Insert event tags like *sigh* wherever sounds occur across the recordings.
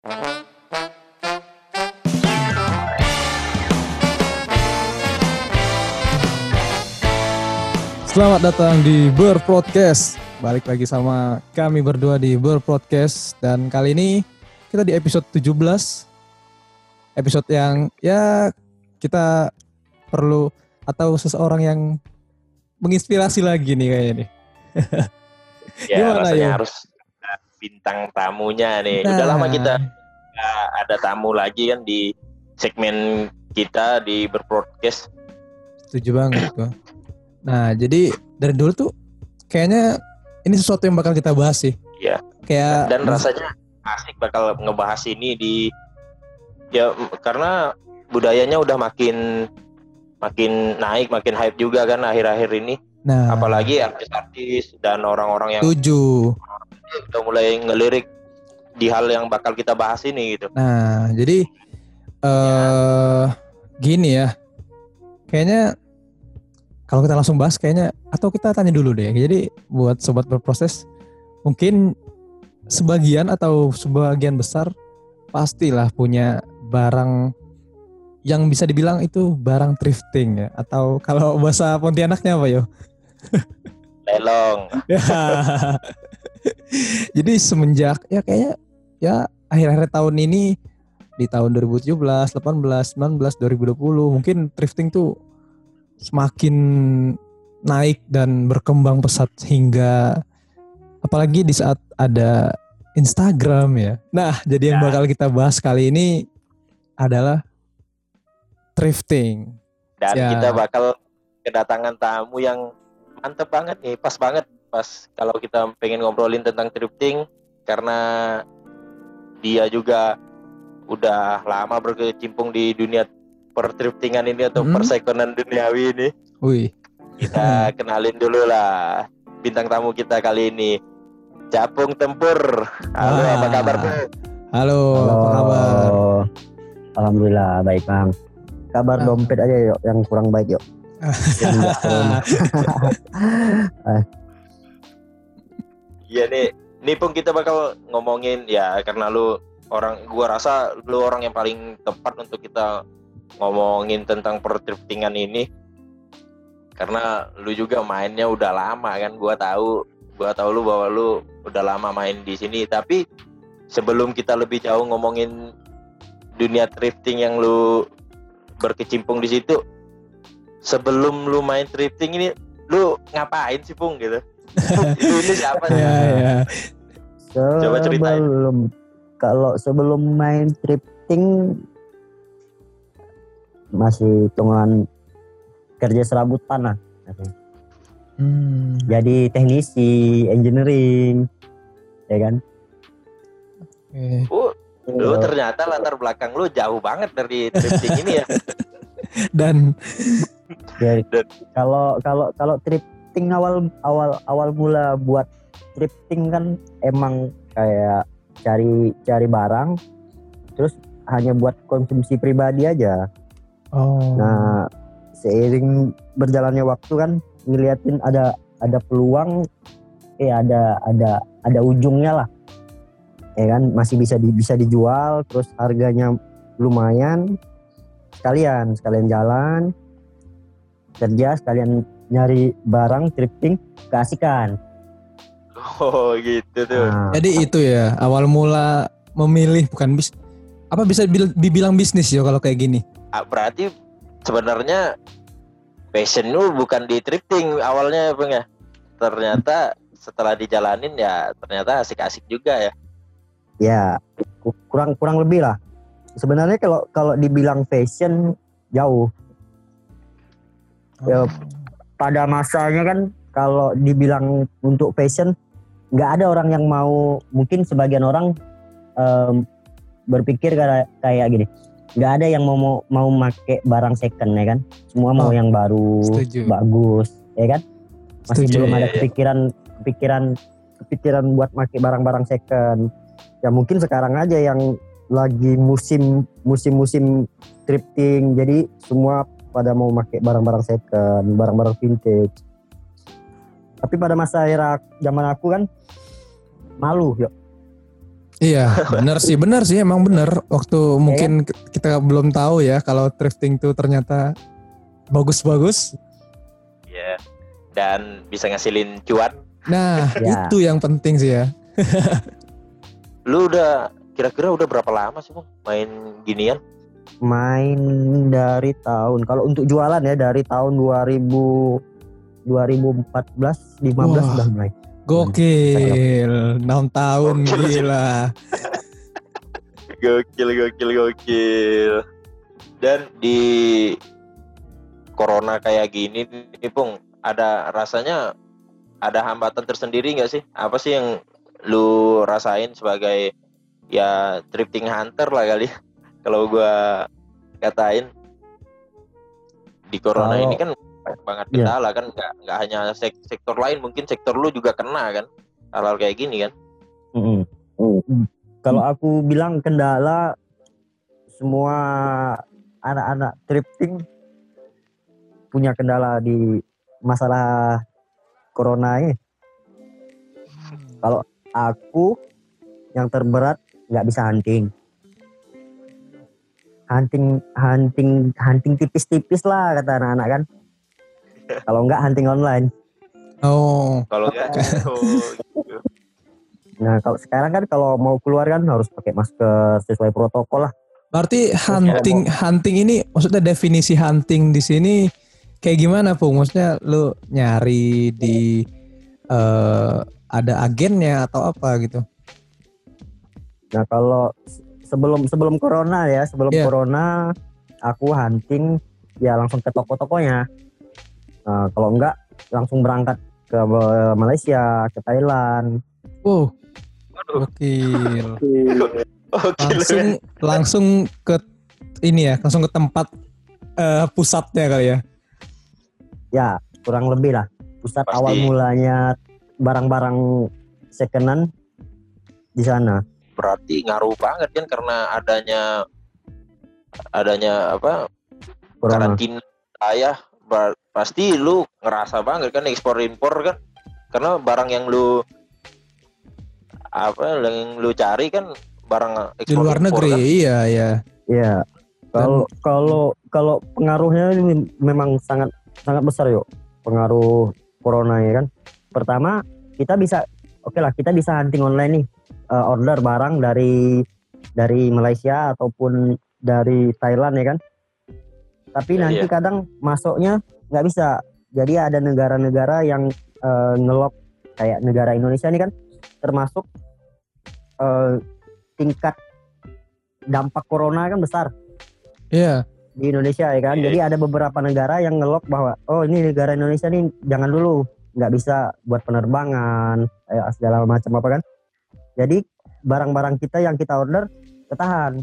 Selamat datang di Ber Podcast. Balik lagi sama kami berdua di Ber Podcast dan kali ini kita di episode 17. Episode yang ya kita perlu atau seseorang yang menginspirasi lagi nih kayaknya nih. *laughs* ya Gimana, rasanya Yo? harus bintang tamunya nih. Nah. Udah lama kita nggak ada tamu lagi kan di segmen kita di berpodcast. Setuju banget gua. Nah, jadi dari dulu tuh kayaknya ini sesuatu yang bakal kita bahas sih. Iya. Kayak Dan rasanya asik bakal ngebahas ini di ya karena budayanya udah makin makin naik, makin hype juga kan akhir-akhir ini. nah, Apalagi artis-artis dan orang-orang yang setuju. Udah mulai ngelirik di hal yang bakal kita bahas ini gitu. Nah, jadi eh gini ya. Kayaknya kalau kita langsung bahas kayaknya atau kita tanya dulu deh. Jadi buat sobat berproses mungkin sebagian atau sebagian besar pastilah punya barang yang bisa dibilang itu barang thrifting ya atau kalau bahasa Pontianaknya apa yo? Lelong. *laughs* Ya. *laughs* Jadi semenjak ya kayaknya ya akhir-akhir tahun ini di tahun 2017, 18, 19, 2020 mungkin thrifting tuh semakin naik dan berkembang pesat hingga apalagi di saat ada Instagram ya. Nah, jadi yang Ya. bakal kita bahas kali ini adalah thrifting. dan Ya. kita bakal kedatangan tamu yang mantep banget nih pas banget pas kalau kita pengen ngobrolin tentang thrifting karena dia juga udah lama berkecimpung di dunia perthriftingan ini atau Mhm. persekonan duniawi ini Wih, kita *laughs* kenalin dulu lah bintang tamu kita kali ini Capung Tempur halo Wah. apa kabar Bu? halo, apa kabar? Alhamdulillah baik bang. Kabar Ah. dompet aja yuk yang kurang baik yuk. *laughs* *laughs* Iya nih, nih pun kita bakal ngomongin ya karena lu orang gua rasa lu orang yang paling tepat untuk kita ngomongin tentang perthriftingan ini. Karena lu juga mainnya udah lama kan, gua tahu gua tahu lu bahwa lu udah lama main di sini. Tapi sebelum kita lebih jauh ngomongin dunia thrifting yang lu berkecimpung di situ sebelum lu main thrifting ini lu ngapain sih Pung gitu ini siapa sih? Ya, ya. Coba ceritain. Sebelum kalau sebelum main thrifting masih hitungan kerja serabut tanah. Hmm. Jadi teknisi, engineering, ya kan? Oke. Oh, lu ternyata latar belakang lu jauh banget dari thrifting ini ya. *laughs* Dan Dan- kalau kalau kalau thrifting awal awal awal mula buat thrifting kan emang kayak cari cari barang terus hanya buat konsumsi pribadi aja. oh. Nah, seiring berjalannya waktu kan ngeliatin ada ada peluang eh ada ada ada ujungnya lah. Ya kan masih bisa di, bisa dijual terus harganya lumayan. Sekalian sekalian jalan kerja sekalian nyari barang thrifting keasikan. Oh, gitu tuh. Nah, Jadi itu ya awal mula memilih bukan bis apa bisa bil- dibilang bisnis ya kalau kayak gini. Ah, berarti sebenarnya passion lu bukan di thrifting awalnya Bang ya. Ternyata setelah dijalanin ya ternyata asik-asik juga ya. ya ku- kurang kurang lebih lah. Sebenarnya kalau kalau dibilang fashion jauh. Ya, pada masanya kan kalau dibilang untuk fashion nggak ada orang yang mau mungkin sebagian orang em, berpikir kayak kayak gini nggak ada yang mau mau mau make barang second ya kan semua mau Oh, yang baru setuju. bagus ya kan masih Setuju, belum iya, ada iya. kepikiran kepikiran kepikiran buat make barang-barang second ya mungkin sekarang aja yang lagi musim musim musim thrifting jadi semua pada mau pakai barang-barang second barang-barang vintage tapi pada masa era zaman aku kan malu yuk Iya, benar sih, benar sih, emang benar. Waktu mungkin kita belum tahu ya kalau thrifting tuh ternyata bagus-bagus. Iya. Dan bisa ngasilin cuan. Nah, *laughs* Ya. itu yang penting sih ya. *laughs* Lu udah kira-kira udah berapa lama sih bang main ginian? Main dari tahun kalau untuk jualan ya dari tahun 2000 2014 15 Wah. sudah mulai. Gokil, 6 tahun Gokil gila. Gokil, gokil, gokil. Dan di corona kayak gini nih Pung, ada rasanya ada hambatan tersendiri nggak sih? Apa sih yang lu rasain sebagai ya drifting hunter lah kali? Kalau gua katain di corona Kalau- ini kan banyak banget Iya. kendala kan nggak nggak hanya sek- sektor lain mungkin sektor lu juga kena kan hal-hal kayak gini kan Mm-mm. Mm. Kalau aku bilang kendala semua anak-anak drifting punya kendala di masalah corona ini. Kalau aku yang terberat nggak bisa hunting. Hunting, hunting, hunting tipis-tipis lah kata anak-anak kan. *laughs* Kalau nggak hunting online. Oh, kalau nggak *laughs* oh, gitu. Nah kalau sekarang kan kalau mau keluar kan harus pakai masker sesuai protokol lah. berarti hunting hunting ini maksudnya definisi hunting di sini kayak gimana, Pung? Maksudnya lu nyari di eh, ada agennya atau apa gitu? Nah kalau sebelum sebelum corona ya sebelum Iya. corona aku hunting ya langsung ke toko-tokonya. Nah, kalau enggak langsung berangkat ke eh, Malaysia, ke Thailand. Wow, Waduh, gokil. *laughs* oh, gila. langsung langsung ke ini ya, langsung ke tempat eh, pusatnya kali ya. Ya kurang lebih lah. Pusat Pasti. awal mulanya barang-barang secondan di sana. Berarti ngaruh banget kan karena adanya adanya apa Corona. karantina ayah pasti lu ngerasa banget kan ekspor impor kan karena barang yang lu apa yang lu cari kan barang Di ekspor luar impor negeri, kan. iya ya. Iya. Kalau kalau kalau pengaruhnya ini memang sangat sangat besar yuk pengaruh corona ya kan. Pertama kita bisa oke lah kita bisa hunting online nih eh, order barang dari dari Malaysia ataupun dari Thailand ya kan. Tapi Iya, nanti iya. kadang masuknya nggak bisa. Jadi ada negara-negara yang eh, ngelok kayak negara Indonesia nih kan termasuk eh, tingkat dampak corona kan besar Iya. di Indonesia ya kan. Iya. Jadi ada beberapa negara yang ngelok bahwa oh ini negara Indonesia nih jangan dulu nggak bisa buat penerbangan eh, segala macam apa kan. Jadi barang-barang kita yang kita order ketahan.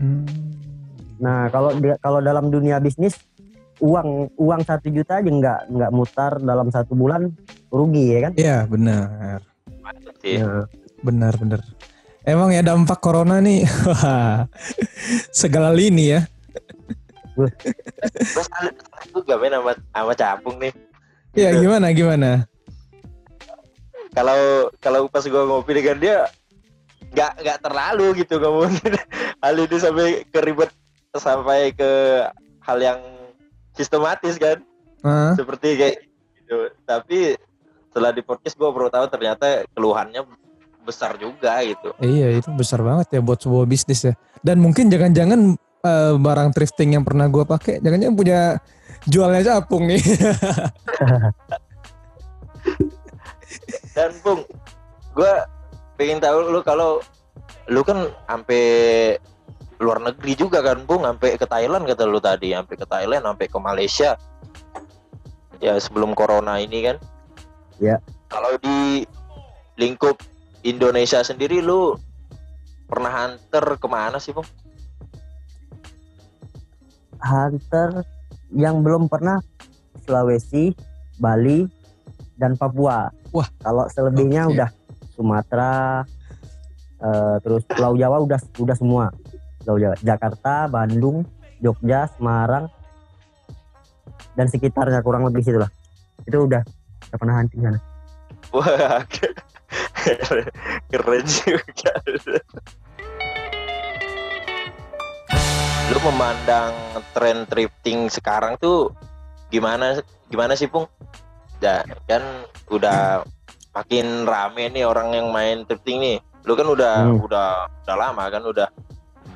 Hmm. Nah kalau kalau dalam dunia bisnis uang uang satu juta aja nggak nggak mutar dalam satu bulan rugi ya kan. Iya, benar. Nah, Benar, benar. Emang ya dampak corona nih, wah, segala lini ya. Terus ada juga men sama, sama capung nih. Iya, gimana, gimana? Kalau kalau pas gua ngopi dengan dia nggak nggak terlalu gitu ngomongin *laughs* hal ini sampai ke ribet sampai ke hal yang sistematis kan. Hah? seperti kayak gitu tapi setelah di podcast gue baru tahu ternyata keluhannya besar juga gitu Iya, itu besar banget ya buat sebuah bisnis ya. Dan mungkin jangan-jangan eh, barang thrifting yang pernah gua pakai, jangan-jangan punya jualnya capung nih. *laughs* dan pung gue pengen tahu lu kalau lu kan sampai luar negeri juga kan pung sampai ke Thailand kata lu tadi sampai ke Thailand sampai ke Malaysia ya sebelum corona ini kan Ya. kalau di lingkup Indonesia sendiri lu pernah hunter ke mana sih pung hunter yang belum pernah Sulawesi, Bali, dan Papua. Wah. Kalau selebihnya Oke. udah Sumatera, eh, terus Pulau Jawa udah udah semua. Pulau Jawa, Jakarta, Bandung, Jogja, Semarang, dan sekitarnya kurang lebih situ lah. Itu udah udah pernah hunting sana. Wah, *laughs* Keren juga. Lu memandang tren thrifting sekarang tuh gimana gimana sih, Pung? Ya, kan udah makin rame nih orang yang main thrifting nih. Lu kan udah Hmm. udah udah lama kan udah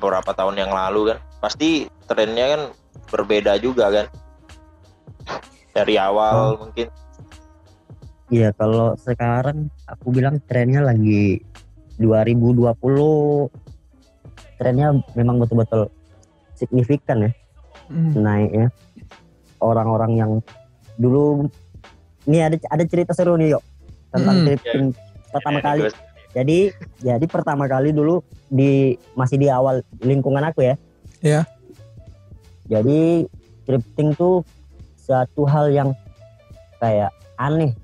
beberapa tahun yang lalu kan. Pasti trennya kan berbeda juga kan. Dari awal mungkin Iya kalau sekarang aku bilang trennya lagi 2020 trennya memang betul-betul signifikan ya Hmm. naiknya orang-orang yang dulu ini ada ada cerita seru nih yuk. Tentang Hmm. thrifting pertama Ini kali. jadi jadi pertama kali dulu di masih di awal lingkungan aku ya. Iya. jadi thrifting tuh satu hal yang kayak aneh.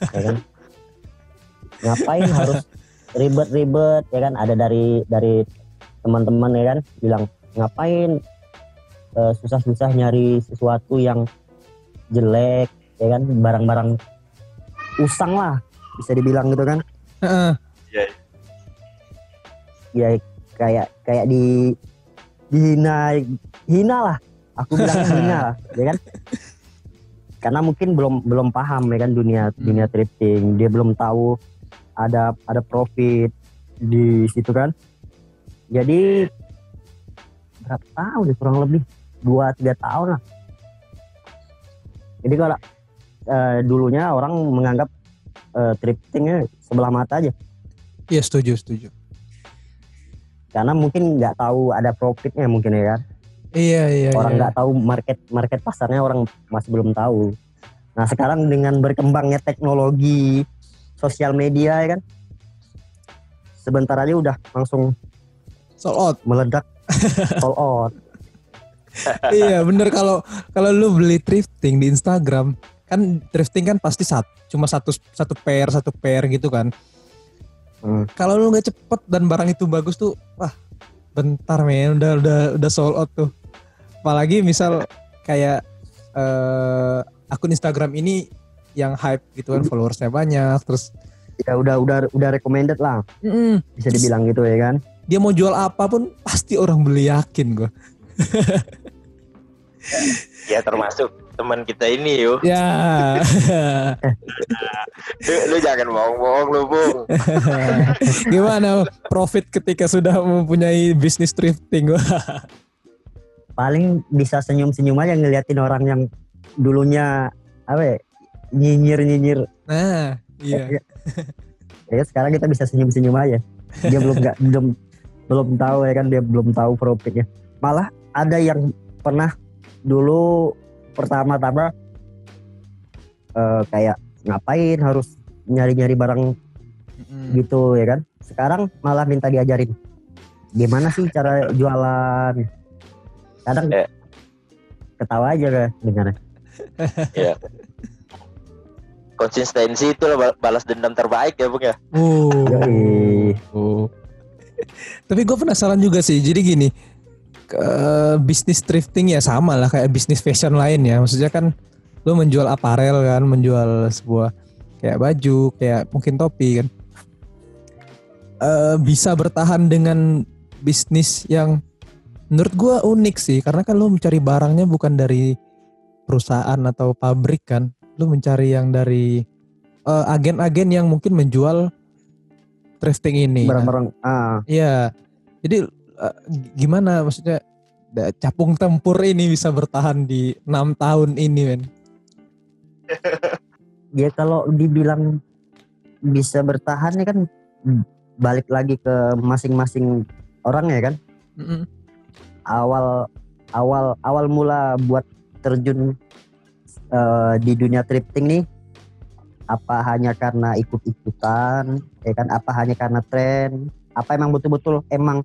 Ya kan? *laughs* Ngapain harus ribet-ribet ya kan? Ada dari dari teman-teman ya kan? Bilang ngapain eh, susah-susah nyari sesuatu yang jelek ya kan barang-barang usang lah bisa dibilang gitu kan. Heeh. ya kayak kayak di dihina hina lah. Aku bilang *laughs* hina lah ya kan? Karena mungkin belum belum paham ya kan dunia Hmm. dunia thrifting. Dia belum tahu ada ada profit di situ kan. Jadi berapa tahun ya kurang lebih? Dua tiga tahun lah. Jadi kalau eh, dulunya orang menganggap eh, thriftingnya sebelah mata aja Iya setuju setuju. karena mungkin nggak tahu ada profitnya mungkin ya kan Iya iya. orang iya. nggak tahu market market pasarnya orang masih belum tahu nah sekarang dengan berkembangnya teknologi sosial media ya kan sebentar aja udah langsung sold out. meledak *laughs* sold out iya bener kalau kalau lu beli thrifting di Instagram kan thrifting kan pasti satu cuma satu satu pair satu pair gitu kan. Hmm. Kalau lu nggak cepet dan barang itu bagus tuh, wah bentar men udah udah udah sold out tuh. Apalagi misal kayak eh, akun Instagram ini yang hype gitu kan followersnya banyak terus ya udah udah udah recommended lah mm, bisa dibilang gitu ya kan dia mau jual apa pun pasti orang beli yakin gua. ya termasuk teman kita ini yuk. Ya. *laughs* Lu, lu jangan bohong-bohong lu, Bung. *laughs* Gimana profit ketika sudah mempunyai bisnis thrifting? *laughs* Paling bisa senyum senyum aja ngeliatin orang yang dulunya apa ya nyinyir nyinyir Nah, iya. ya sekarang kita bisa senyum senyum aja dia belum nggak belum belum tahu ya kan dia belum tahu profitnya malah ada yang pernah dulu pertama-tama eh, kayak ngapain harus nyari-nyari barang Mm. gitu ya kan sekarang malah minta diajarin gimana sih cara jualan kadang Eh. ketawa aja kan dengarnya *laughs* Konsistensi itu lah balas dendam terbaik ya, Bung ya. Yoi. Oh. Tapi gue penasaran juga sih. Jadi gini, ke- bisnis thrifting ya sama lah kayak bisnis fashion lain ya. Maksudnya kan lo menjual aparel kan, menjual sebuah kayak baju, kayak mungkin topi kan. Eh, bisa bertahan dengan bisnis yang menurut gue unik sih, karena kan lo mencari barangnya bukan dari perusahaan atau pabrik kan, lo mencari yang dari eh, agen-agen yang mungkin menjual thrifting ini. kan. barang-barang ah Iya. Jadi eh, gimana maksudnya capung tempur ini bisa bertahan di enam tahun ini, men? *laughs* ya kalau dibilang bisa bertahan ya kan balik lagi ke masing-masing orang ya kan Mm-mm. awal awal awal mula buat terjun eh, di dunia thrifting nih apa hanya karena ikut-ikutan ya kan apa hanya karena tren apa emang betul-betul emang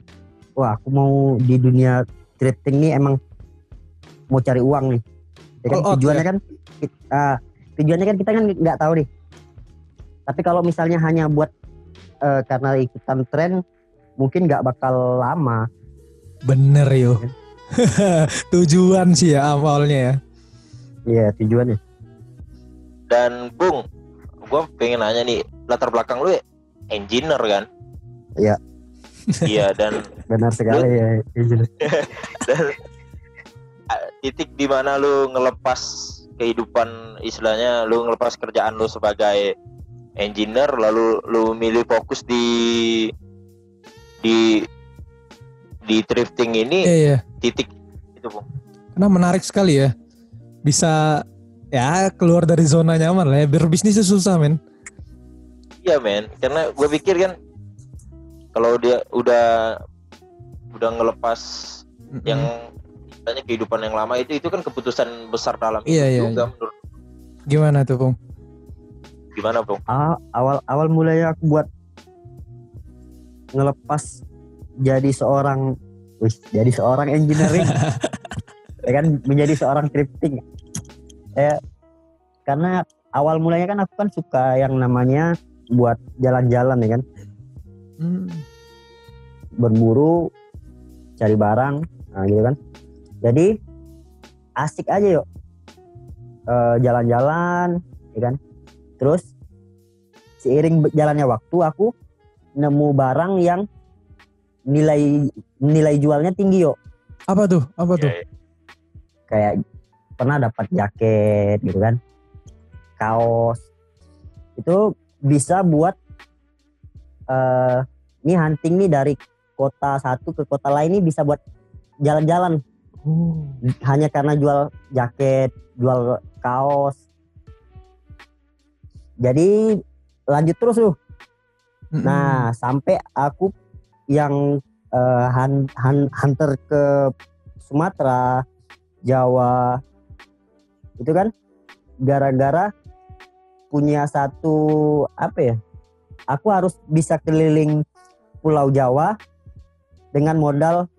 wah aku mau di dunia thrifting nih emang mau cari uang nih ya kan out, tujuannya ya? kan ah, tujuannya kan kita kan nggak tahu nih tapi kalau misalnya hanya buat eh, karena ikutan tren mungkin nggak bakal lama Bener yo. *laughs* Tujuan sih ya awalnya ya. Iya tujuannya Dan Bung, gue pengen nanya nih, latar belakang lu engineer kan Iya. iya dan benar sekali ya dan ah, *laughs* titik di mana lu ngelepas kehidupan istilahnya lu ngelepas kerjaan lu sebagai engineer lalu lu milih fokus di di di drifting ini Iya iya. titik itu Bung. Karena menarik sekali ya. Bisa ya keluar dari zona nyaman lah ya. Berbisnis itu susah men. Iya men, karena gue pikir kan kalau dia udah udah ngelepas Mm-mm. yang istilahnya kehidupan yang lama itu itu kan keputusan besar dalam Iya, hidup iya, juga iya. menurut gimana tuh Pung? gimana Bung? Ah, awal awal mulanya aku buat ngelepas jadi seorang wih, jadi seorang engineering *laughs* ya kan menjadi seorang drifting ya karena awal mulanya kan aku kan suka yang namanya buat jalan-jalan ya kan Hmm. berburu cari barang nah gitu kan. Jadi asik aja yuk. Eh, jalan-jalan ya kan. Terus seiring jalannya waktu aku nemu barang yang nilai nilai jualnya tinggi yuk. Apa tuh? Apa tuh? Ya, kayak pernah dapat jaket gitu kan. Kaos. Itu bisa buat eh ini hunting nih dari kota satu ke kota lain ini bisa buat jalan-jalan Oh. hanya karena jual jaket jual kaos jadi lanjut terus tuh Mm-mm. nah sampai aku yang eh, hun- hun- hunter ke Sumatera Jawa itu kan gara-gara punya satu apa ya aku harus bisa keliling Pulau Jawa dengan modal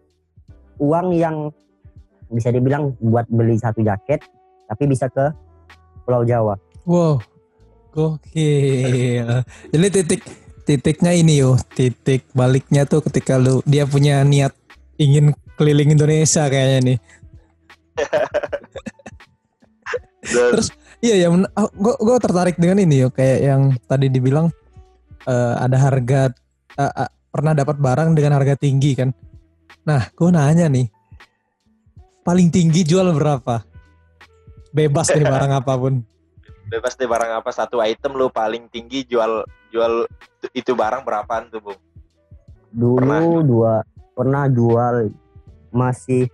uang yang bisa dibilang buat beli satu jaket tapi bisa ke Pulau Jawa Wow, gokil. Jadi titik titiknya ini yo, titik baliknya tuh ketika lu dia punya niat ingin keliling Indonesia kayaknya nih. *laughs* Terus iya ya, gue gue tertarik dengan ini yo, kayak yang tadi dibilang eh, ada harga eh, eh, pernah dapat barang dengan harga tinggi kan. Nah, gue nanya nih, paling tinggi jual berapa? Bebas deh *laughs* barang apa pun. bebas deh barang apa satu item lu paling tinggi jual jual itu- barang berapaan tuh Bung? dulu Pernah. dua pernah jual masih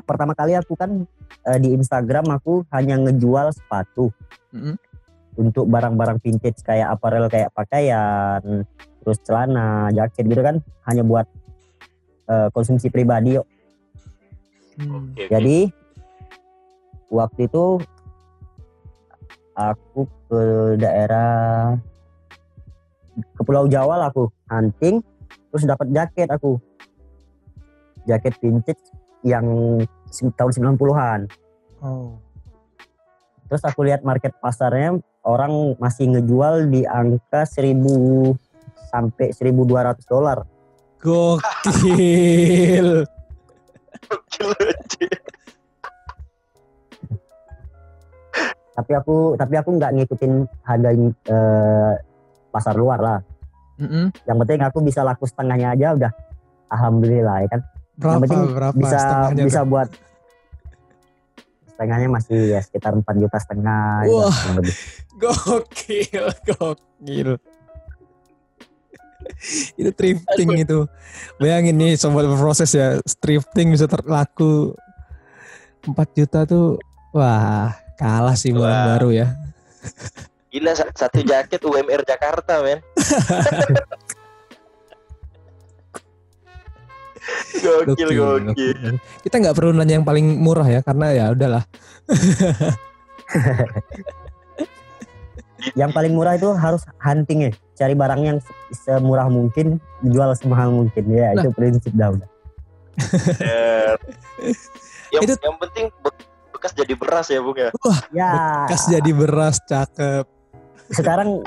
pertama kali aku kan eh, di Instagram aku hanya ngejual sepatu Mm-mm. untuk barang-barang vintage kayak aparel kayak pakaian terus celana jaket gitu kan hanya buat eh, konsumsi pribadi yuk Hmm. Jadi waktu itu aku ke daerah ke Pulau Jawa lah aku hunting terus dapat jaket aku jaket vintage yang tahun 90-an Oh. terus aku lihat market pasarnya orang masih ngejual di angka 1000 sampai 1200 dolar Gokil. Tapi aku tapi aku nggak ngikutin harga eh, pasar luar lah Mm-mm. yang penting aku bisa laku setengahnya aja udah alhamdulillah ya kan Berapa penting berapa bisa setengahnya bisa buat setengahnya masih ya sekitar 4 juta setengah gitu, Wah. lebih. Gokil, gokil. *laughs* itu thrifting itu. Bayangin nih sobat berproses ya, thrifting bisa terlaku 4 juta tuh wah, kalah sih bulan Wah. baru ya. Gila sa- satu jaket UMR Jakarta men. *laughs* gokil gokil. Kita nggak perlu nanya yang paling murah ya karena ya udahlah. *laughs* yang paling murah itu harus hunting ya cari barang yang se- semurah mungkin jual semahal mungkin ya Nah. itu prinsip dah udah yang, Itu- yang penting be- bekas jadi beras ya Bung ya. ya Kas jadi beras cakep. sekarang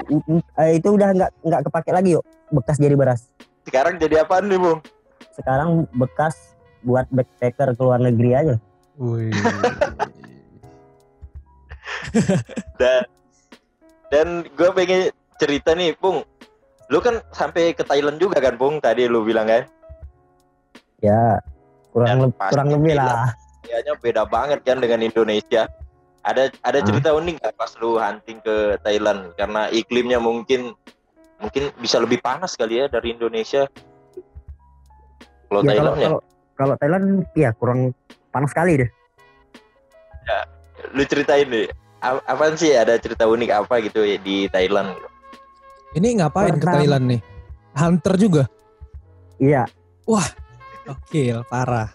eh, itu udah nggak nggak kepake lagi yuk bekas jadi beras Sekarang jadi apaan nih Bung? sekarang bekas buat backpacker ke luar negeri aja Wih. *laughs* Dan dan gue pengen cerita nih, Pung. Lu kan sampai ke Thailand juga kan, Pung? Tadi lu bilang kan? Ya kurang leb- pasti kurang lebih lah. Kayaknya beda banget kan dengan Indonesia. Ada ada Ah. cerita unik nggak pas lu hunting ke Thailand? Karena iklimnya mungkin mungkin bisa lebih panas kali ya dari Indonesia. Kalau Ya, kalau Thailand ya, kalau kalau Thailand ya kurang panas sekali deh. lu ceritain deh. A- Apaan sih ada cerita unik apa gitu ya di Thailand? gitu? Ini ngapain ke Pertama- Thailand nih? Hunter juga? Iya. Oke, parah.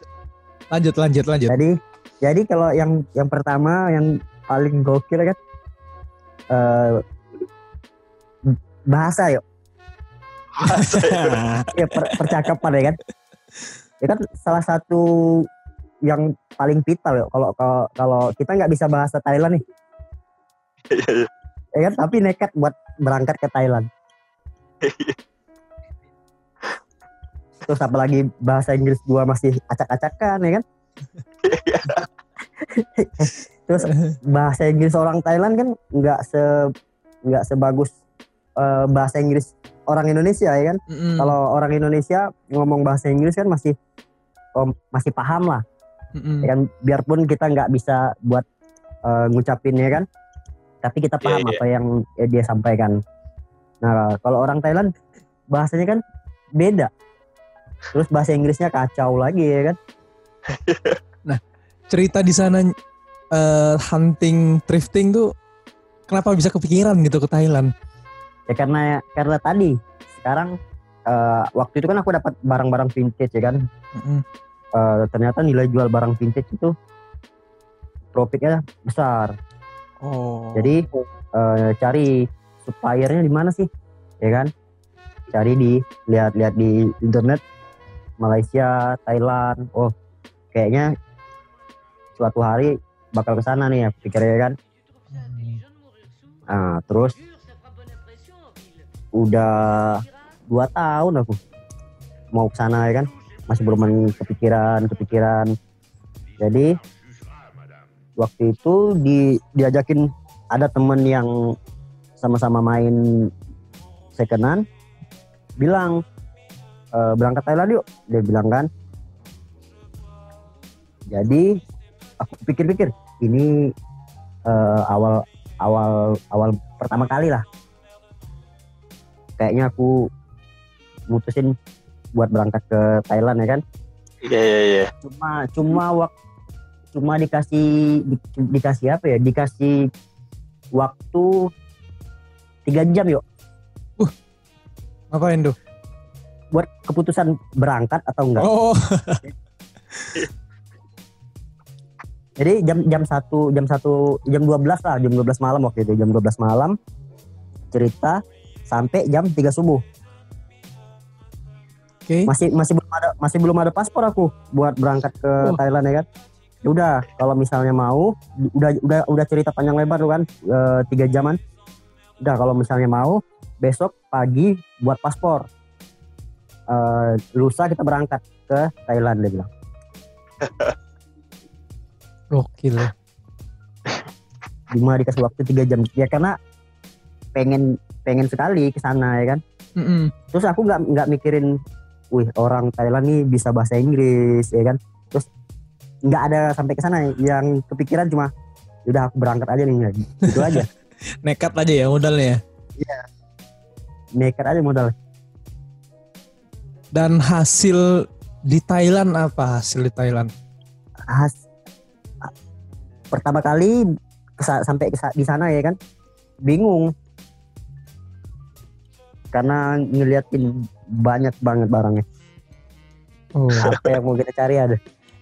Lanjut, lanjut, lanjut. Jadi jadi kalau yang yang pertama yang paling gokil kan eh bahasa yuk. *laughs* Ya per- percakapan ya kan. Ya kan salah satu yang paling vital yuk kalau kalau kalau kita nggak bisa bahasa Thailand nih. Ya kan tapi nekat buat berangkat ke Thailand. Terus apalagi bahasa Inggris gua masih acak-acakan ya kan. Terus bahasa Inggris orang Thailand kan nggak se nggak sebagus eh, bahasa Inggris orang Indonesia ya kan. Mm-mm. Kalau orang Indonesia ngomong bahasa Inggris kan masih oh, masih paham lah Mm-mm. ya kan biarpun kita nggak bisa buat eh, ngucapinnya kan tapi kita Iya, paham iya. apa yang eh, dia sampaikan nah kalau orang Thailand bahasanya kan beda terus bahasa Inggrisnya kacau lagi ya kan *laughs* Cerita di sana eh, hunting, thrifting tuh kenapa bisa kepikiran gitu ke Thailand? ya karena karena tadi sekarang eh, waktu itu kan aku dapat barang-barang vintage ya kan Mm-mm. Eh, ternyata nilai jual barang vintage itu profitnya besar Oh. Jadi eh, cari suppliernya di mana sih, ya kan? Cari di lihat-lihat di internet Malaysia, Thailand. Oh, kayaknya suatu hari bakal ke sana nih ya pikirnya kan. Nah, terus udah dua tahun aku mau ke sana ya kan, masih belum kepikiran, kepikiran. Jadi waktu itu di diajakin ada temen yang sama-sama main secondan bilang "E, berangkat Thailand yuk dia bilang kan. Jadi aku pikir-pikir ini eh, awal awal awal pertama kali lah. Kayaknya aku mutusin buat berangkat ke Thailand ya kan? Iya iya iya. cuma cuma wak cuma dikasih di- dikasih apa ya? Dikasih waktu tiga jam yuk. Ngapain tuh? buat keputusan berangkat atau enggak. Oh, *laughs* jadi jam jam satu jam satu jam 12 lah jam 12 malam waktu itu jam 12 malam. Cerita sampai jam 3 subuh. Oke. masih masih belum ada masih belum ada paspor aku buat berangkat ke Oh. Thailand ya kan Ya udah kalau misalnya mau udah udah udah cerita panjang lebar tuh kan eh, tiga jaman. Udah kalau misalnya mau besok pagi buat paspor. Eh, lusa kita berangkat ke Thailand dia bilang. *laughs* Gokil. cuma dikasih waktu tiga jam? Ya karena pengen pengen sekali ke sana ya kan? Mm-mm. terus aku nggak nggak mikirin wih orang Thailand nih bisa bahasa Inggris ya kan? Terus nggak ada sampai ke sana. Yang kepikiran cuma udah aku berangkat aja nih gitu aja. *laughs* Nekat aja ya modalnya. nekat aja modal. Dan hasil di Thailand apa hasil di Thailand? Has- pertama kali kesa- sampai kesa- di sana ya kan? Bingung. Karena ngeliatin banyak banget barangnya. Oh. apa yang mau kita cari ada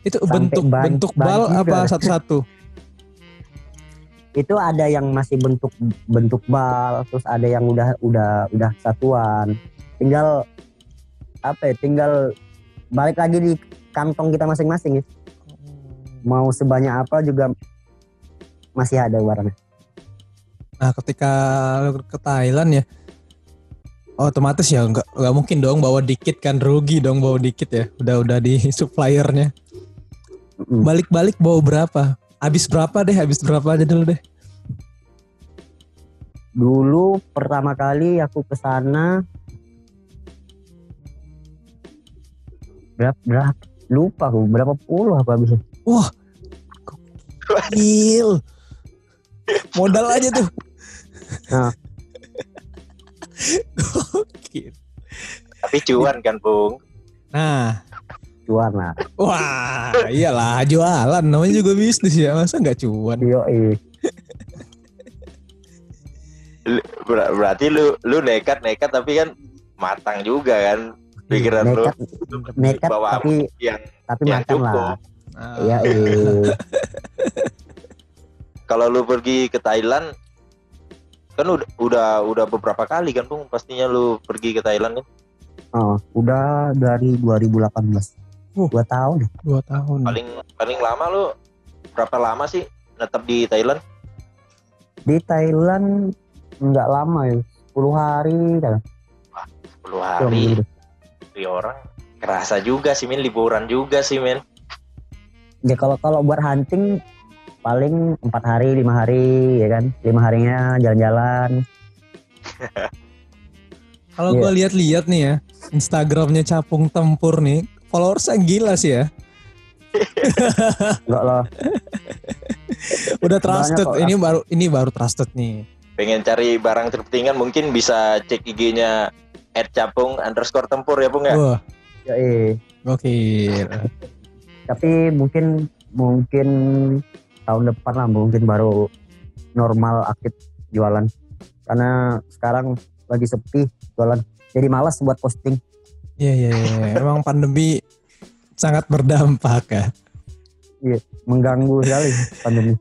Itu Sampai bentuk ban- bentuk ban bal juga. apa satu-satu? *laughs* itu ada yang masih bentuk bentuk bal terus ada yang udah udah udah satuan tinggal apa ya tinggal balik lagi di kantong kita masing-masing ya mau sebanyak apa juga masih ada barangnya Nah, ketika lu ke Thailand ya, otomatis ya nggak nggak mungkin dong bawa dikit kan rugi dong bawa dikit ya. Udah udah di *laughs* suppliernya. Balik-balik bawa berapa? Habis berapa deh? Habis berapa aja dulu deh. dulu pertama kali aku ke sana berapa berapa lupa aku berapa puluh apa habisnya Wah. Gokil. Modal aja tuh. Nah. *laughs* Gokil. Tapi cuan kan, Bung. Nah, cuan lah. Wah, iyalah jualan. Namanya juga bisnis ya, masa nggak cuan? yo Lu- ber- berarti lu lu nekat nekat tapi kan matang juga kan pikiran lu. Nekat nekat bawa tapi yang tapi yang makan cukup. lah Ah, iya iya *laughs* kalau lu pergi ke Thailand kan udah udah udah beberapa kali kan Bung pastinya lu pergi ke Thailand kan? Oh, udah dari 2018 Uh. dua tahun. Dua tahun. paling paling lama lu berapa lama sih netap di Thailand? Di Thailand nggak lama ya 10 hari kan 10 hari. Di orang kerasa juga sih min. Liburan juga sih men ya kalau kalau buat hunting paling empat hari lima hari ya kan? Lima harinya jalan-jalan. Kalau Iya. gua lihat-lihat nih ya, Instagramnya Capung Tempur nih, followersnya gila sih ya. enggak lah Udah trusted. Ini baru ini baru trusted nih. pengen cari barang terpentingan mungkin bisa cek IG-nya @capung underscore tempur ya Bung ya Wah, ya, eh. gokil. tapi mungkin mungkin tahun depan lah mungkin baru normal aktif jualan karena sekarang lagi sepi jualan jadi malas buat posting Iya, iya, iya. Emang pandemi sangat berdampak ya. mengganggu sekali pandemi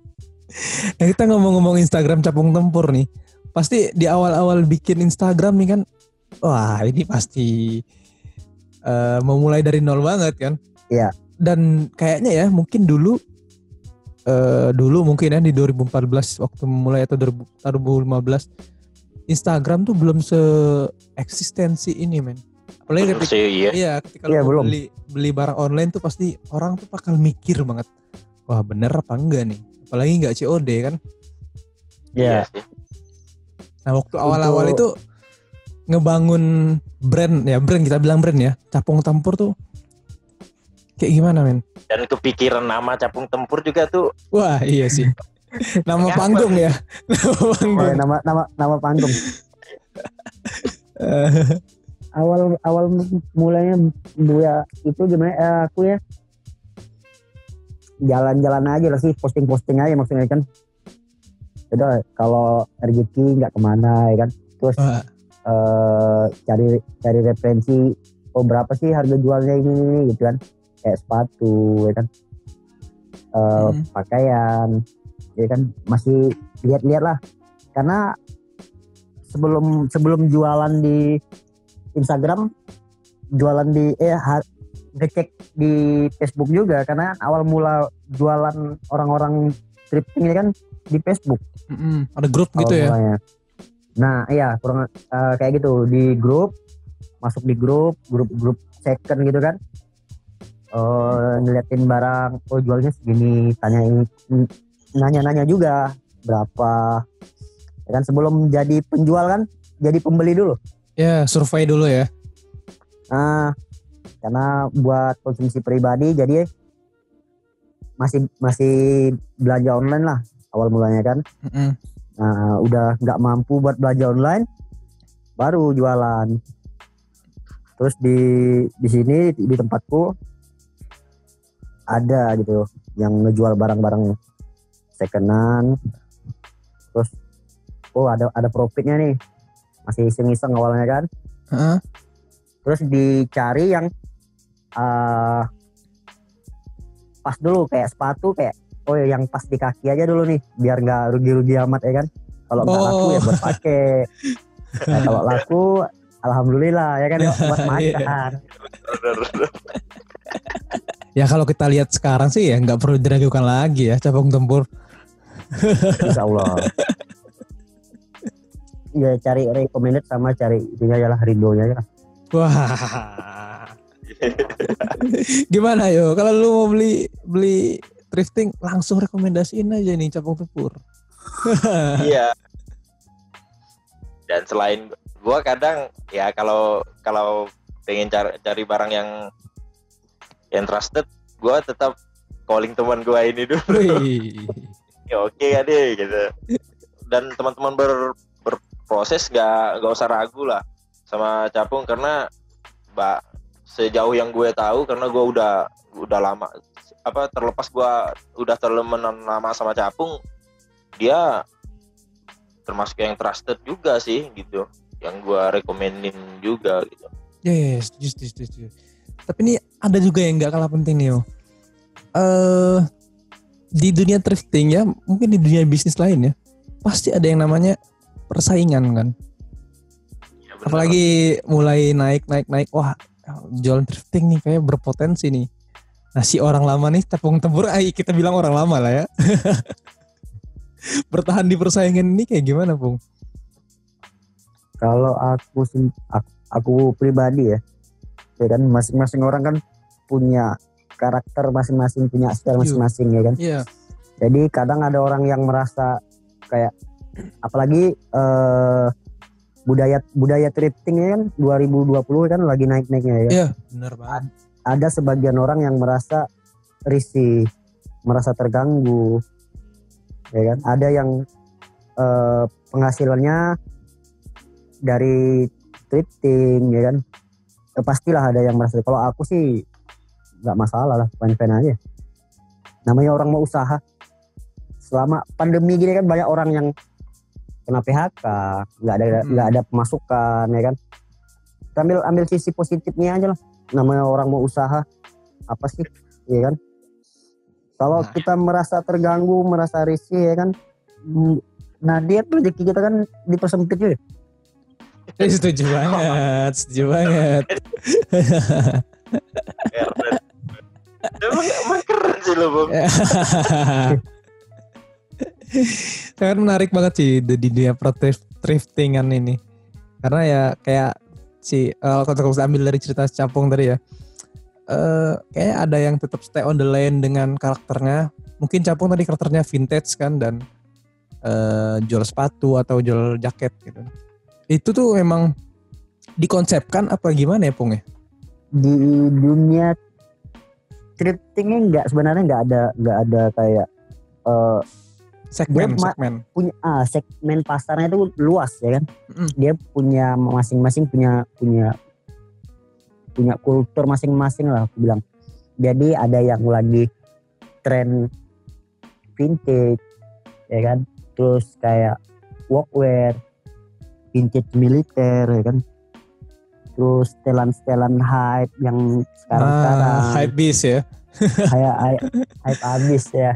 Nah, kita ngomong-ngomong Instagram Capung Tempur nih. Pasti di awal-awal bikin Instagram nih kan, wah ini pasti eh, memulai dari nol banget kan. Iya. Dan kayaknya ya mungkin dulu eh dulu mungkin ya di 2014 waktu mulai atau 2015 Instagram tuh belum se eksistensi ini men. Apalagi ketika sih iya Iya, ketika Iya, lu belum. beli beli barang online tuh pasti orang tuh bakal mikir banget. Wah, bener apa enggak nih? Apalagi nggak COD kan. iya ya sih Nah, waktu awal-awal itu ngebangun brand ya, brand kita bilang brand ya. Capung Tempur tuh kayak gimana, men? dan kepikiran nama capung tempur juga tuh Wah, iya sih. *laughs* Nama Kenapa? panggung ya. *laughs* Nama Oh, panggung. ya, nama nama nama panggung *laughs* awal awal mulanya buya itu gimana? Eh, aku ya jalan-jalan aja lah sih posting-posting aja maksudnya kan. Udah kalau rezeki nggak ke mana ya kan? Terus Wah, eh, cari cari referensi oh berapa sih harga jualnya ini, ini gitu kan? Kayak sepatu ya kan? Eh, Hmm. pakaian ya kan? Masih lihat-lihat lah. Karena sebelum sebelum jualan di Instagram jualan di eh ngecek di Facebook juga karena awal mula jualan orang-orang thrifting ini kan di Facebook mm-mm. ada grup gitu ya. mulanya. Nah, iya kurang eh, kayak gitu di grup masuk di grup grup-grup second gitu kan. Eh ngeliatin barang, oh jualnya segini, tanyain nanya-nanya juga berapa. Ya kan sebelum jadi penjual kan, jadi pembeli dulu. Ya, survei dulu ya. Nah, karena buat konsumsi pribadi jadi masih masih belanja online lah awal mulanya kan. Mm-mm. Nah, udah nggak mampu buat belanja online, baru jualan. Terus di di sini di, di tempatku ada gitu yang ngejual barang-barang secondan. Terus oh ada ada profitnya nih. Masih iseng-iseng awalnya kan. Heeh. Terus dicari yang eh pas dulu kayak sepatu kayak oh yang pas di kaki aja dulu nih biar nggak rugi-rugi amat ya kan kalau nggak laku ya Oh. buat pakai nah, kalau *laughs* laku alhamdulillah ya kan buat *laughs* Iya. makan Ya kalau kita lihat sekarang sih ya nggak perlu diragukan lagi ya Capung Tempur. insya Allah *laughs* ya cari recommended sama cari itunya aja lah rindonya aja lah. Wah. Gimana yo? Kalau lu mau beli beli thrifting langsung rekomendasiin aja nih Capung Tempur. *laughs* iya dan selain gua kadang ya kalau kalau pengen cari cari barang yang yang trusted gua tetap calling teman gua ini dulu *laughs* ya oke ya deh gitu dan teman-teman ber, berproses gak gak usah ragu lah sama capung karena mbak sejauh yang gue tahu karena gue udah udah lama apa terlepas gue udah terlalu lama sama capung dia termasuk yang trusted juga sih gitu yang gue rekomenin juga gitu Ya, ya, ya, setuju, setuju, setuju, setuju. Tapi ini ada juga yang nggak kalah penting nih, yo. Eh di dunia thrifting ya, mungkin di dunia bisnis lain ya, pasti ada yang namanya persaingan kan. Ya, bener. Apalagi mulai naik, naik, naik. Wah, jualan thrifting nih kayak berpotensi nih. Nah si orang lama nih tepung tempur, ay, kita bilang orang lama lah ya. *laughs* Bertahan di persaingan ini kayak gimana, Pung? Kalau aku aku, aku pribadi ya, ya kan masing-masing orang kan punya karakter masing-masing, punya style masing-masing ya kan. Iya. Jadi kadang ada orang yang merasa kayak apalagi eh, budaya budaya thrifting kan 2020 kan lagi naik-naiknya ya. Iya, benar banget. Ada sebagian orang yang merasa risih, merasa terganggu. Ya kan? Ada yang eh, penghasilannya dari thrifting ya kan. Eh, pastilah ada yang merasa kalau aku sih nggak masalah lah, fine-fine aja. Namanya orang mau usaha. Selama pandemi gini kan banyak orang yang kena PHK, nggak ada nggak ada pemasukan ya kan. Kita ambil ambil sisi positifnya aja lah. Namanya orang mau usaha apa sih, ya kan? Kalau Nah. kita merasa terganggu, merasa risih ya kan, mm, nah dia rezeki kita kan dipersempit ya. Eh, *laughs* setuju banget, setuju banget. Keren. emang, emang keren sih lo Bung. *laughs* *laughs* Sangat menarik banget sih di dunia thriftingan ini. Karena ya kayak si kalau kalau kita ambil dari cerita Capung tadi ya. eh kayak ada yang tetap stay on the lane dengan karakternya. Mungkin Capung tadi karakternya vintage kan dan eh jual sepatu atau jual jaket gitu. Itu tuh emang dikonsepkan apa gimana ya Pung ya? Di dunia thriftingnya nggak sebenarnya nggak ada nggak ada kayak eh, Segmen, Dia segmen. punya ah, segmen pasarnya itu luas ya kan. Mm. Dia punya masing-masing punya punya punya kultur masing-masing lah aku bilang. Jadi ada yang lagi tren vintage ya kan. Terus kayak workwear, vintage militer ya kan. Terus setelan-setelan hype yang sekarang-sekarang Ah, hype beast ya. *laughs* kayak hype, abis ya.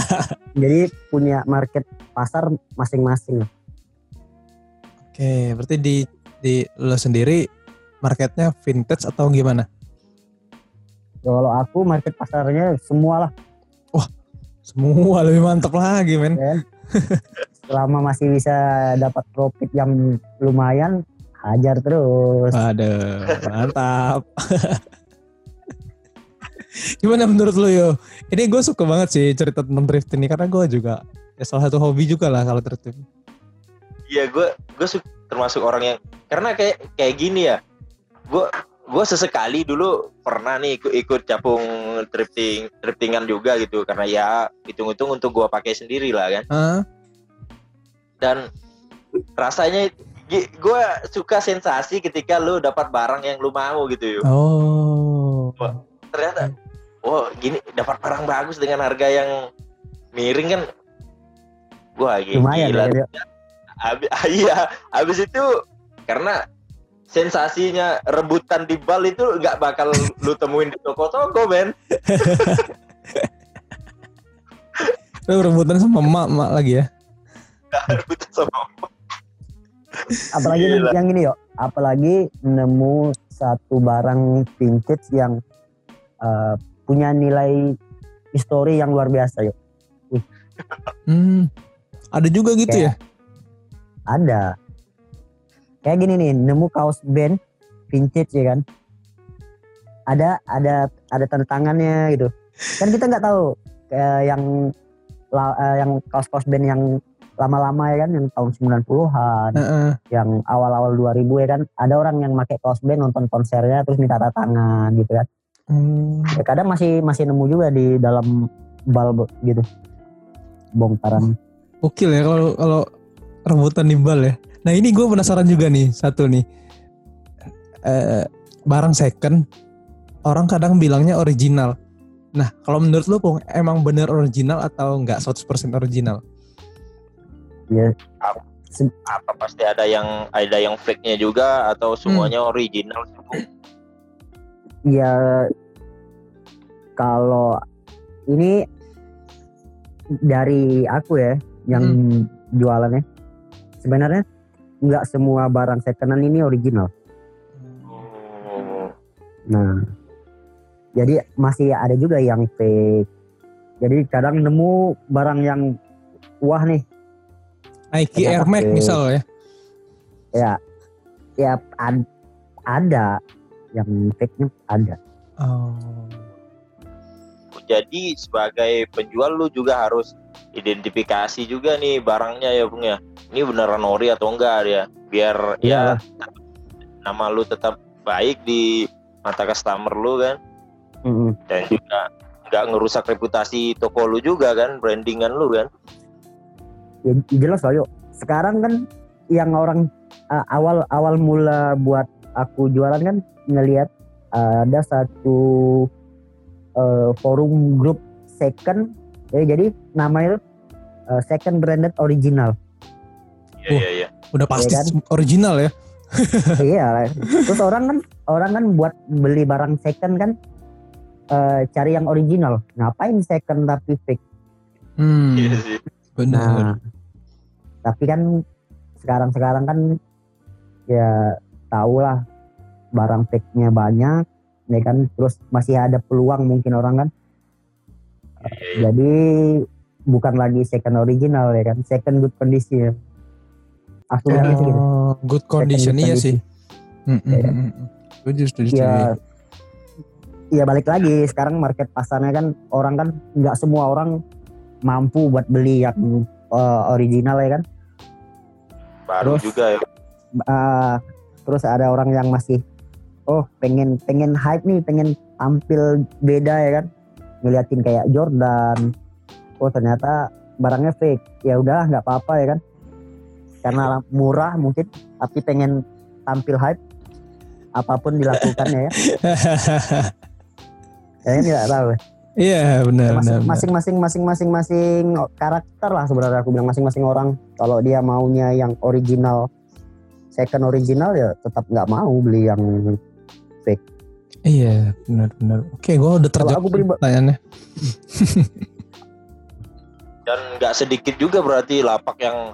*laughs* Jadi punya market pasar masing-masing. Oke, berarti di di lo sendiri marketnya vintage atau gimana? Kalau aku market pasarnya semua lah, Semua lebih mantap lagi men. ya. Selama masih bisa dapat profit yang lumayan, hajar terus. Waduh, mantap. *laughs* gimana menurut lo yo? Ini gue suka banget sih cerita tentang thrift ini karena gue juga ya salah satu hobi juga lah kalau thrift. Iya gue gue su- termasuk orang yang karena kayak kayak gini ya. Gue gue sesekali dulu pernah nih ikut ikut capung thrifting thriftingan juga gitu karena ya hitung-hitung untuk gue pakai sendiri lah kan. Ah, Dan rasanya gue suka sensasi ketika lu dapat barang yang lu mau gitu yuk. oh. Ternyata oh gini dapat barang bagus dengan harga yang miring kan. Wah gi- Lumayan gila. ya. Abi- *laughs* iya, habis itu karena sensasinya rebutan di bal itu nggak bakal lu temuin di toko-toko, men. *laughs* Lo rebutan sama emak emak lagi ya? rebutan sama Apalagi Gila. yang ini yuk, apalagi nemu satu barang vintage yang eh, punya nilai histori yang luar biasa yuk. Hmm, ada juga gitu ya? Ada. Kayak gini nih, nemu kaos band vintage ya kan. Ada ada ada tanda tangannya gitu. Kan kita nggak tahu kayak yang la- eh, yang kaos-kaos band yang lama-lama ya kan yang tahun 90-an, Heeh. yang awal-awal 2000 ya kan ada orang yang pakai kaos band nonton konsernya terus minta tanda tangan gitu kan. Hmm. Ya, kadang masih masih nemu juga di dalam bal gitu. Bongkaran. Oke ya kalau kalau rebutan nimbal ya. Nah ini gue penasaran juga nih satu nih. Eh, barang second orang kadang bilangnya original. Nah kalau menurut lu Pung, emang bener original atau enggak 100% original? Ya Apa pasti ada yang ada yang fake-nya juga atau semuanya original? Ya kalau ini dari aku ya yang jualannya sebenarnya nggak semua barang secondan ini original. Oh, Nah, jadi masih ada juga yang fake. Jadi kadang nemu barang yang wah nih, Nike Air Max misal ya. ya ya ad- ada yang fake-nya ada. Oh. Jadi sebagai penjual lu juga harus identifikasi juga nih barangnya ya Bung ya. Ini beneran ori atau enggak ya. Biar ya nama lu tetap baik di mata customer lu kan Mm-mm. dan juga nggak ngerusak reputasi toko lu juga kan, brandingan lu kan. ya jelas lah yuk sekarang kan yang orang uh, awal awal mula buat aku jualan kan ngelihat uh, ada satu uh, forum grup second ya jadi namanya uh, second branded original Iya iya iya. Udah pasti Iya kan? original ya. *laughs* iya terus orang kan orang kan buat beli barang second kan uh, cari yang original ngapain second tapi fake Hmm. Iya sih. Benar. Nah, tapi kan sekarang-sekarang kan ya tau lah barang fake-nya banyak, ya kan. Terus masih ada peluang mungkin orang kan. Iya, iya. Jadi bukan lagi second original ya kan, second good condition. Aku Iya. lihat gitu. Good condition iya sih. Hmm, hmm, Iya. setuju, setuju. Ya, ya balik lagi sekarang market pasarnya kan orang kan nggak semua orang mampu buat beli yang uh, original ya kan. Baru Terus- juga ya. uh, terus ada orang yang masih oh pengen pengen hype nih pengen tampil beda ya kan? Ngeliatin kayak Jordan. Oh ternyata barangnya fake. Ya udah nggak apa-apa ya kan? Karena murah mungkin tapi pengen tampil hype apa pun dilakukan ya. *laughs* Ya kan nggak tahu Iya, benar, benar. benar. masing-masing masing-masing masing karakter lah sebenarnya aku bilang masing-masing orang. Kalau dia maunya yang original second original ya tetap nggak mau beli yang Iya, benar, benar. Oke, gua udah terjawab aku pribadi- pertanyaannya. *laughs* Dan nggak sedikit juga berarti lapak yang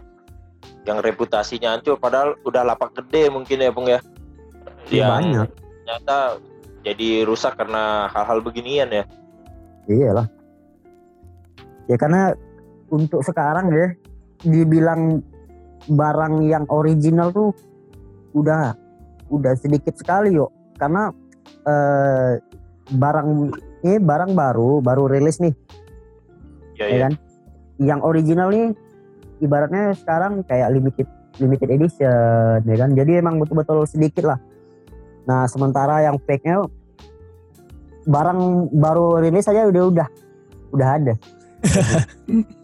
yang reputasinya hancur padahal udah lapak gede mungkin ya Bung ya. Ya, Yang banyak ternyata jadi rusak karena hal-hal beginian ya. iyalah ya karena untuk sekarang ya dibilang barang yang original tuh udah udah sedikit sekali yuk karena eh, barang ini barang baru baru rilis nih. Iya ya iya. kan? Yang original nih ibaratnya sekarang kayak limited limited edition ya kan? Jadi emang betul-betul sedikit lah. Nah sementara yang fake nya barang baru rilis aja udah udah udah ada. *laughs*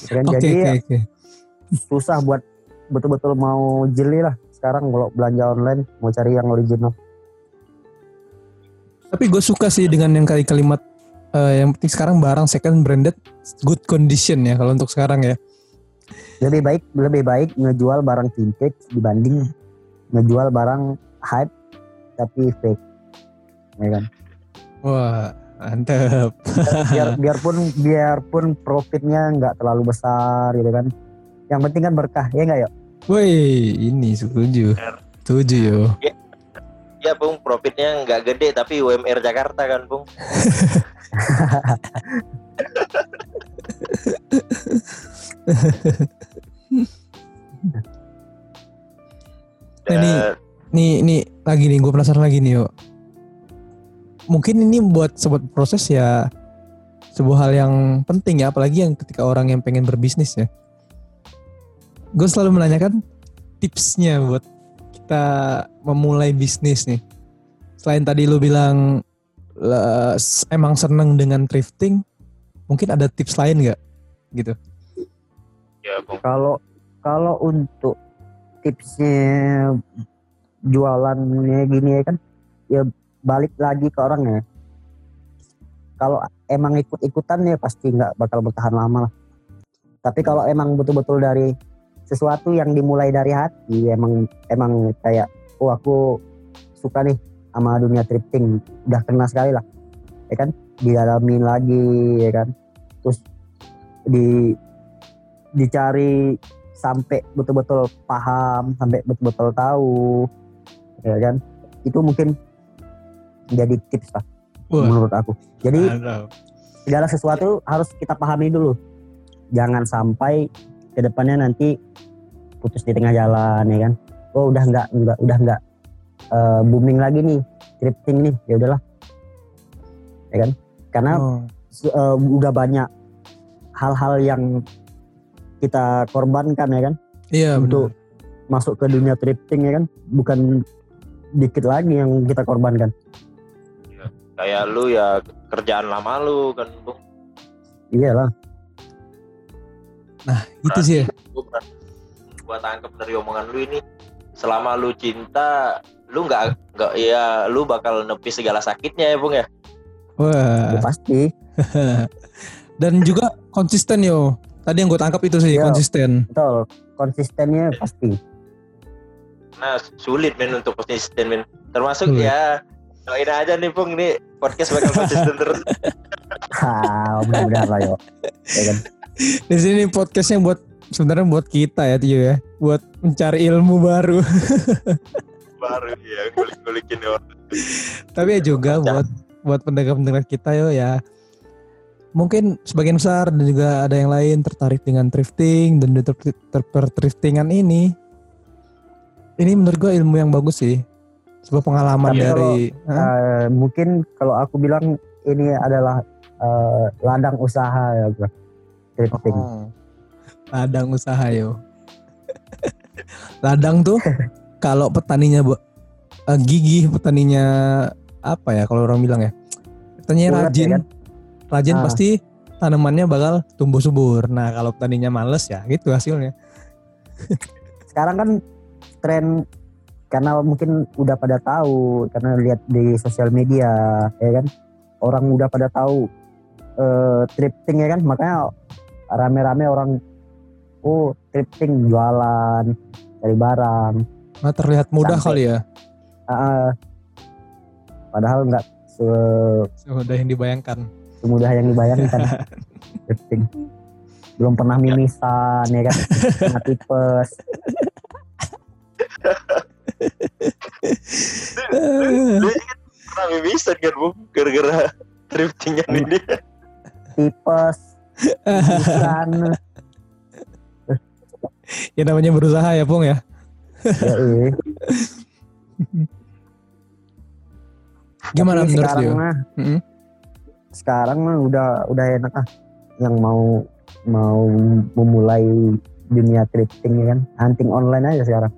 Ya kan? Oke, jadi oke, oke. susah buat betul-betul mau jeli lah sekarang kalau belanja online mau cari yang original. Tapi gue suka sih dengan yang kali kalimat eh, yang penting sekarang barang second branded good condition ya kalau untuk sekarang ya. lebih baik lebih baik ngejual barang vintage dibanding ngejual barang hype tapi fake. Ya kan? Wah, mantep. biar *laughs* biarpun biarpun profitnya nggak terlalu besar gitu kan? Yang penting kan berkah ya nggak ya Woi, ini setuju. Setuju yo. Ya Bung, profitnya nggak gede tapi UMR Jakarta kan Bung. *laughs* Nah, ini- Nih, nih lagi nih, gue penasaran lagi nih yo. Mungkin ini buat sobat proses ya sebuah hal yang penting ya, apalagi yang ketika orang yang pengen berbisnis ya. Gue selalu menanyakan tipsnya buat kita memulai bisnis nih. Selain tadi lu bilang emang seneng dengan thrifting, mungkin ada tips lain nggak gitu? Ya. Kalau kalau untuk tipsnya jualannya gini ya kan, ya balik lagi ke orangnya. Kalau emang ikut-ikutan ya pasti nggak bakal bertahan lama lah. Tapi kalau emang betul-betul dari sesuatu yang dimulai dari hati, emang emang kayak, oh aku suka nih sama dunia thrifting, udah kena sekali lah, ya kan? Didalamin lagi, ya kan? Terus di dicari sampai betul-betul paham, sampai betul-betul tahu, ya kan? Itu mungkin jadi tips lah menurut aku. Jadi segala sesuatu harus kita pahami dulu. Jangan sampai ke depannya nanti putus di tengah jalan, ya kan? Oh udah nggak nggak udah nggak eh, booming lagi nih thrifting nih, ya udahlah, ya kan? Karena Oh, eh, udah banyak hal-hal yang kita korbankan ya kan iya untuk benar. masuk ke dunia thrifting ya kan bukan dikit lagi yang kita korbankan Kayak lu ya kerjaan lama lu kan, Bung. iyalah Itu sih ya. Gua berarti gua tangkap dari omongan lu ini selama lu cinta lu nggak nggak ya lu bakal nepi segala sakitnya ya bung ya Wah. ya pasti *laughs* Dan juga konsisten yo. Tadi yang gue tangkap itu sih Iya. konsisten. betul konsistennya pasti nah sulit men untuk konsisten men termasuk Sulit. ya doain aja nih bung nih podcast bakal konsisten terus ha *laughs* mudah-mudahan lah yo ya kan Di sini podcastnya buat sebenarnya buat kita ya Tio ya. Buat mencari ilmu baru. baru ya kulik-kulikin orang Tapi ya juga buat buat pendengar-pendengar kita yo ya. Mungkin sebagian besar dan juga ada yang lain tertarik dengan thrifting dan di ter- ter- ini. Ini menurut gue ilmu yang bagus sih. Sebuah pengalaman Tapi dari Hah? Eh, mungkin kalau aku bilang ini adalah eh, ladang usaha ya gua thrifting Oh. Ladang usaha yo. Ladang tuh *laughs* kalau petaninya bu- eh, gigih, petaninya apa ya kalau orang bilang ya. Petaninya Ulet, rajin. ya kan? Rajin Ah. pasti tanamannya bakal tumbuh subur. Nah, kalau petaninya males ya gitu hasilnya. *laughs* sekarang kan tren karena mungkin udah pada tahu karena lihat di sosial media ya kan orang udah pada tahu eh, thrifting ya kan makanya rame-rame orang oh thrifting jualan cari barang. Nah, terlihat mudah Sampai- kali ya. Ah. padahal nggak se- Semudah yang dibayangkan. semudah yang dibayangkan. *laughs* Thrifting belum pernah mimisan ya kan? Pernah tipes. Pernah mimisan kan bung gara-gara thriftingan ini. Tipes mimisan *laughs* ya namanya berusaha ya, Pung ya. ya, *laughs* iya. Gimana Tapi menurut sekarang mah Mm-mm. sekarang mah udah udah enak ah yang mau mau memulai dunia thrifting ya kan hunting online aja sekarang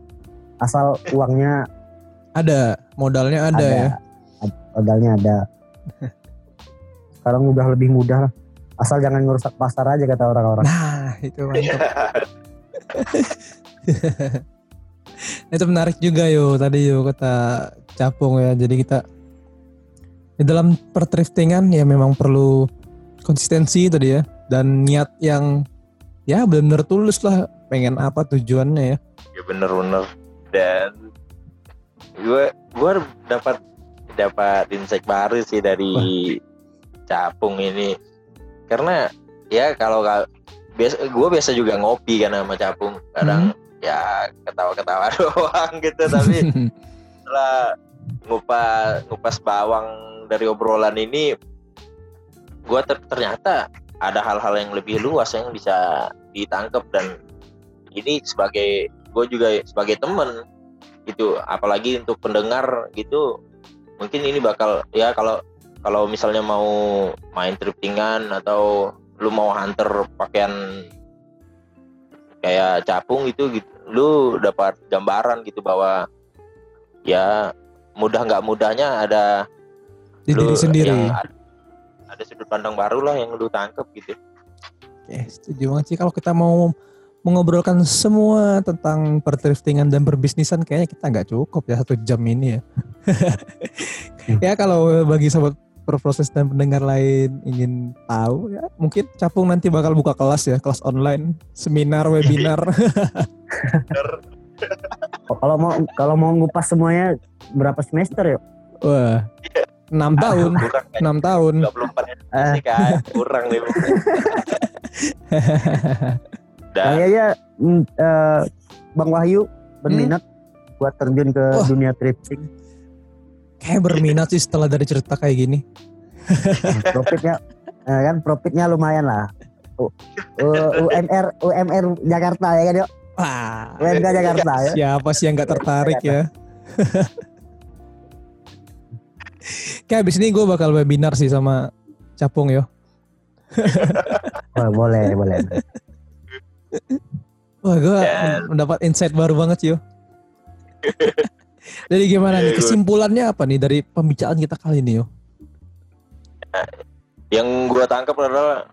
asal uangnya Ada, modalnya ada, ada, ya. Modalnya ada *laughs* sekarang udah lebih mudah lah asal jangan ngerusak pasar aja kata orang-orang. Nah, itu mantap. *laughs* itu menarik juga yo. Tadi yo kata Capung ya. Jadi kita di dalam perthriftingan ya memang perlu konsistensi tadi ya dan niat yang ya benar-benar tulus lah. Pengen apa tujuannya ya. ya bener-bener dan gue gue dapat dapat insight baru sih dari capung ini karena ya kalau kal- biasa gue biasa juga ngopi kan sama capung. Kadang ya ketawa-ketawa *laughs* doang gitu tapi *laughs* setelah ngupas ngupas bawang dari obrolan ini gue ternyata ada hal-hal yang lebih luas yang bisa ditangkap dan ini sebagai gue juga sebagai temen gitu apalagi untuk pendengar gitu mungkin ini bakal ya kalau kalau misalnya mau main thriftingan atau lu mau hunter pakaian kayak capung itu gitu lu dapat gambaran gitu bahwa ya mudah nggak mudahnya ada Di lu diri sendiri. yang ada, ada sudut pandang baru lah yang lu tangkep gitu Oke, setuju banget sih kalau kita mau mengobrolkan semua tentang perthriftingan dan perbisnisan kayaknya kita nggak cukup ya satu jam ini ya. *laughs* ya kalau bagi sobat berproses dan pendengar lain ingin tahu ya mungkin Capung nanti bakal buka kelas ya kelas online seminar webinar *laughs* Oh, kalau mau kalau mau ngupas semuanya berapa semester ya? wah enam tahun kurang kan enam tahun 24 Eh. sih kan kurang nih *laughs* eh, Bang Wahyu berminat buat terjun ke Wah. dunia thrifting. Kayak berminat sih setelah dari cerita kayak gini *laughs* Profitnya eh, kan profitnya lumayan lah. U- U- UMR UMR Jakarta ya kan yuk. wah UMK Jakarta ya. siapa sih yang nggak tertarik ya *laughs* kayak abis ini gue bakal webinar sih sama Capung yo *laughs* Oh, boleh boleh. Wah gue Ya. mendapat insight baru banget yo. Jadi gimana nih? Ya, gua- kesimpulannya apa nih dari pembicaraan kita kali ini yo? yang gua tangkap adalah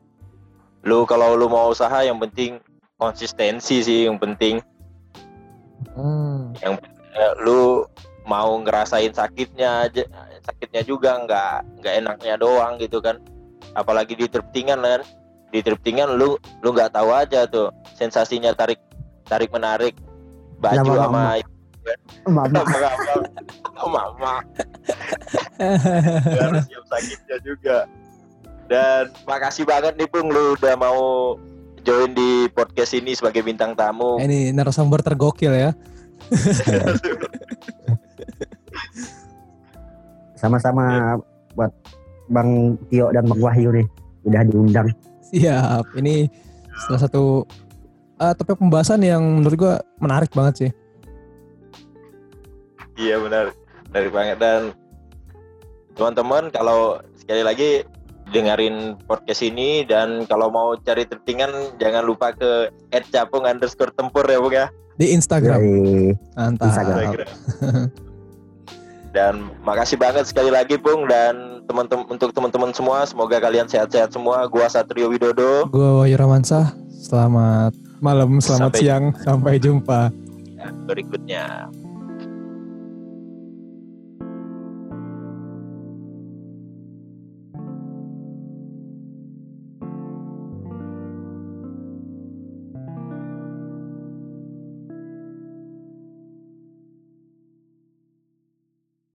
lu kalau lu mau usaha yang penting konsistensi sih yang penting. Hmm. Eh, lu mau ngerasain sakitnya aja sakitnya juga nggak nggak enaknya doang gitu kan. Apalagi di triptingan kan di triptingan lu lu nggak tahu aja tuh sensasinya tarik tarik menarik baju sama Mama. sama mama harus siap sakitnya juga dan makasih banget nih Bung lu udah mau join di podcast ini sebagai bintang tamu ini narasumber tergokil ya. Sama-sama buat Bang Tio dan Bang Wahyu nih udah diundang. Siap. Ini salah satu eh, topik pembahasan yang menurut gue menarik banget sih. Iya benar, menarik banget dan teman-teman kalau sekali lagi dengerin podcast ini dan kalau mau cari tertingan jangan lupa ke @capung underscore tempur ya bung ya. Di Instagram. Dari Mantap. Instagram. Dan makasih banget sekali lagi Bung dan teman-teman untuk teman-teman semua semoga kalian sehat-sehat semua. Gua Satrio Widodo. Gue Wahyu Ramansyah. Selamat malam, selamat Sampai- siang, sampai jumpa. Berikutnya.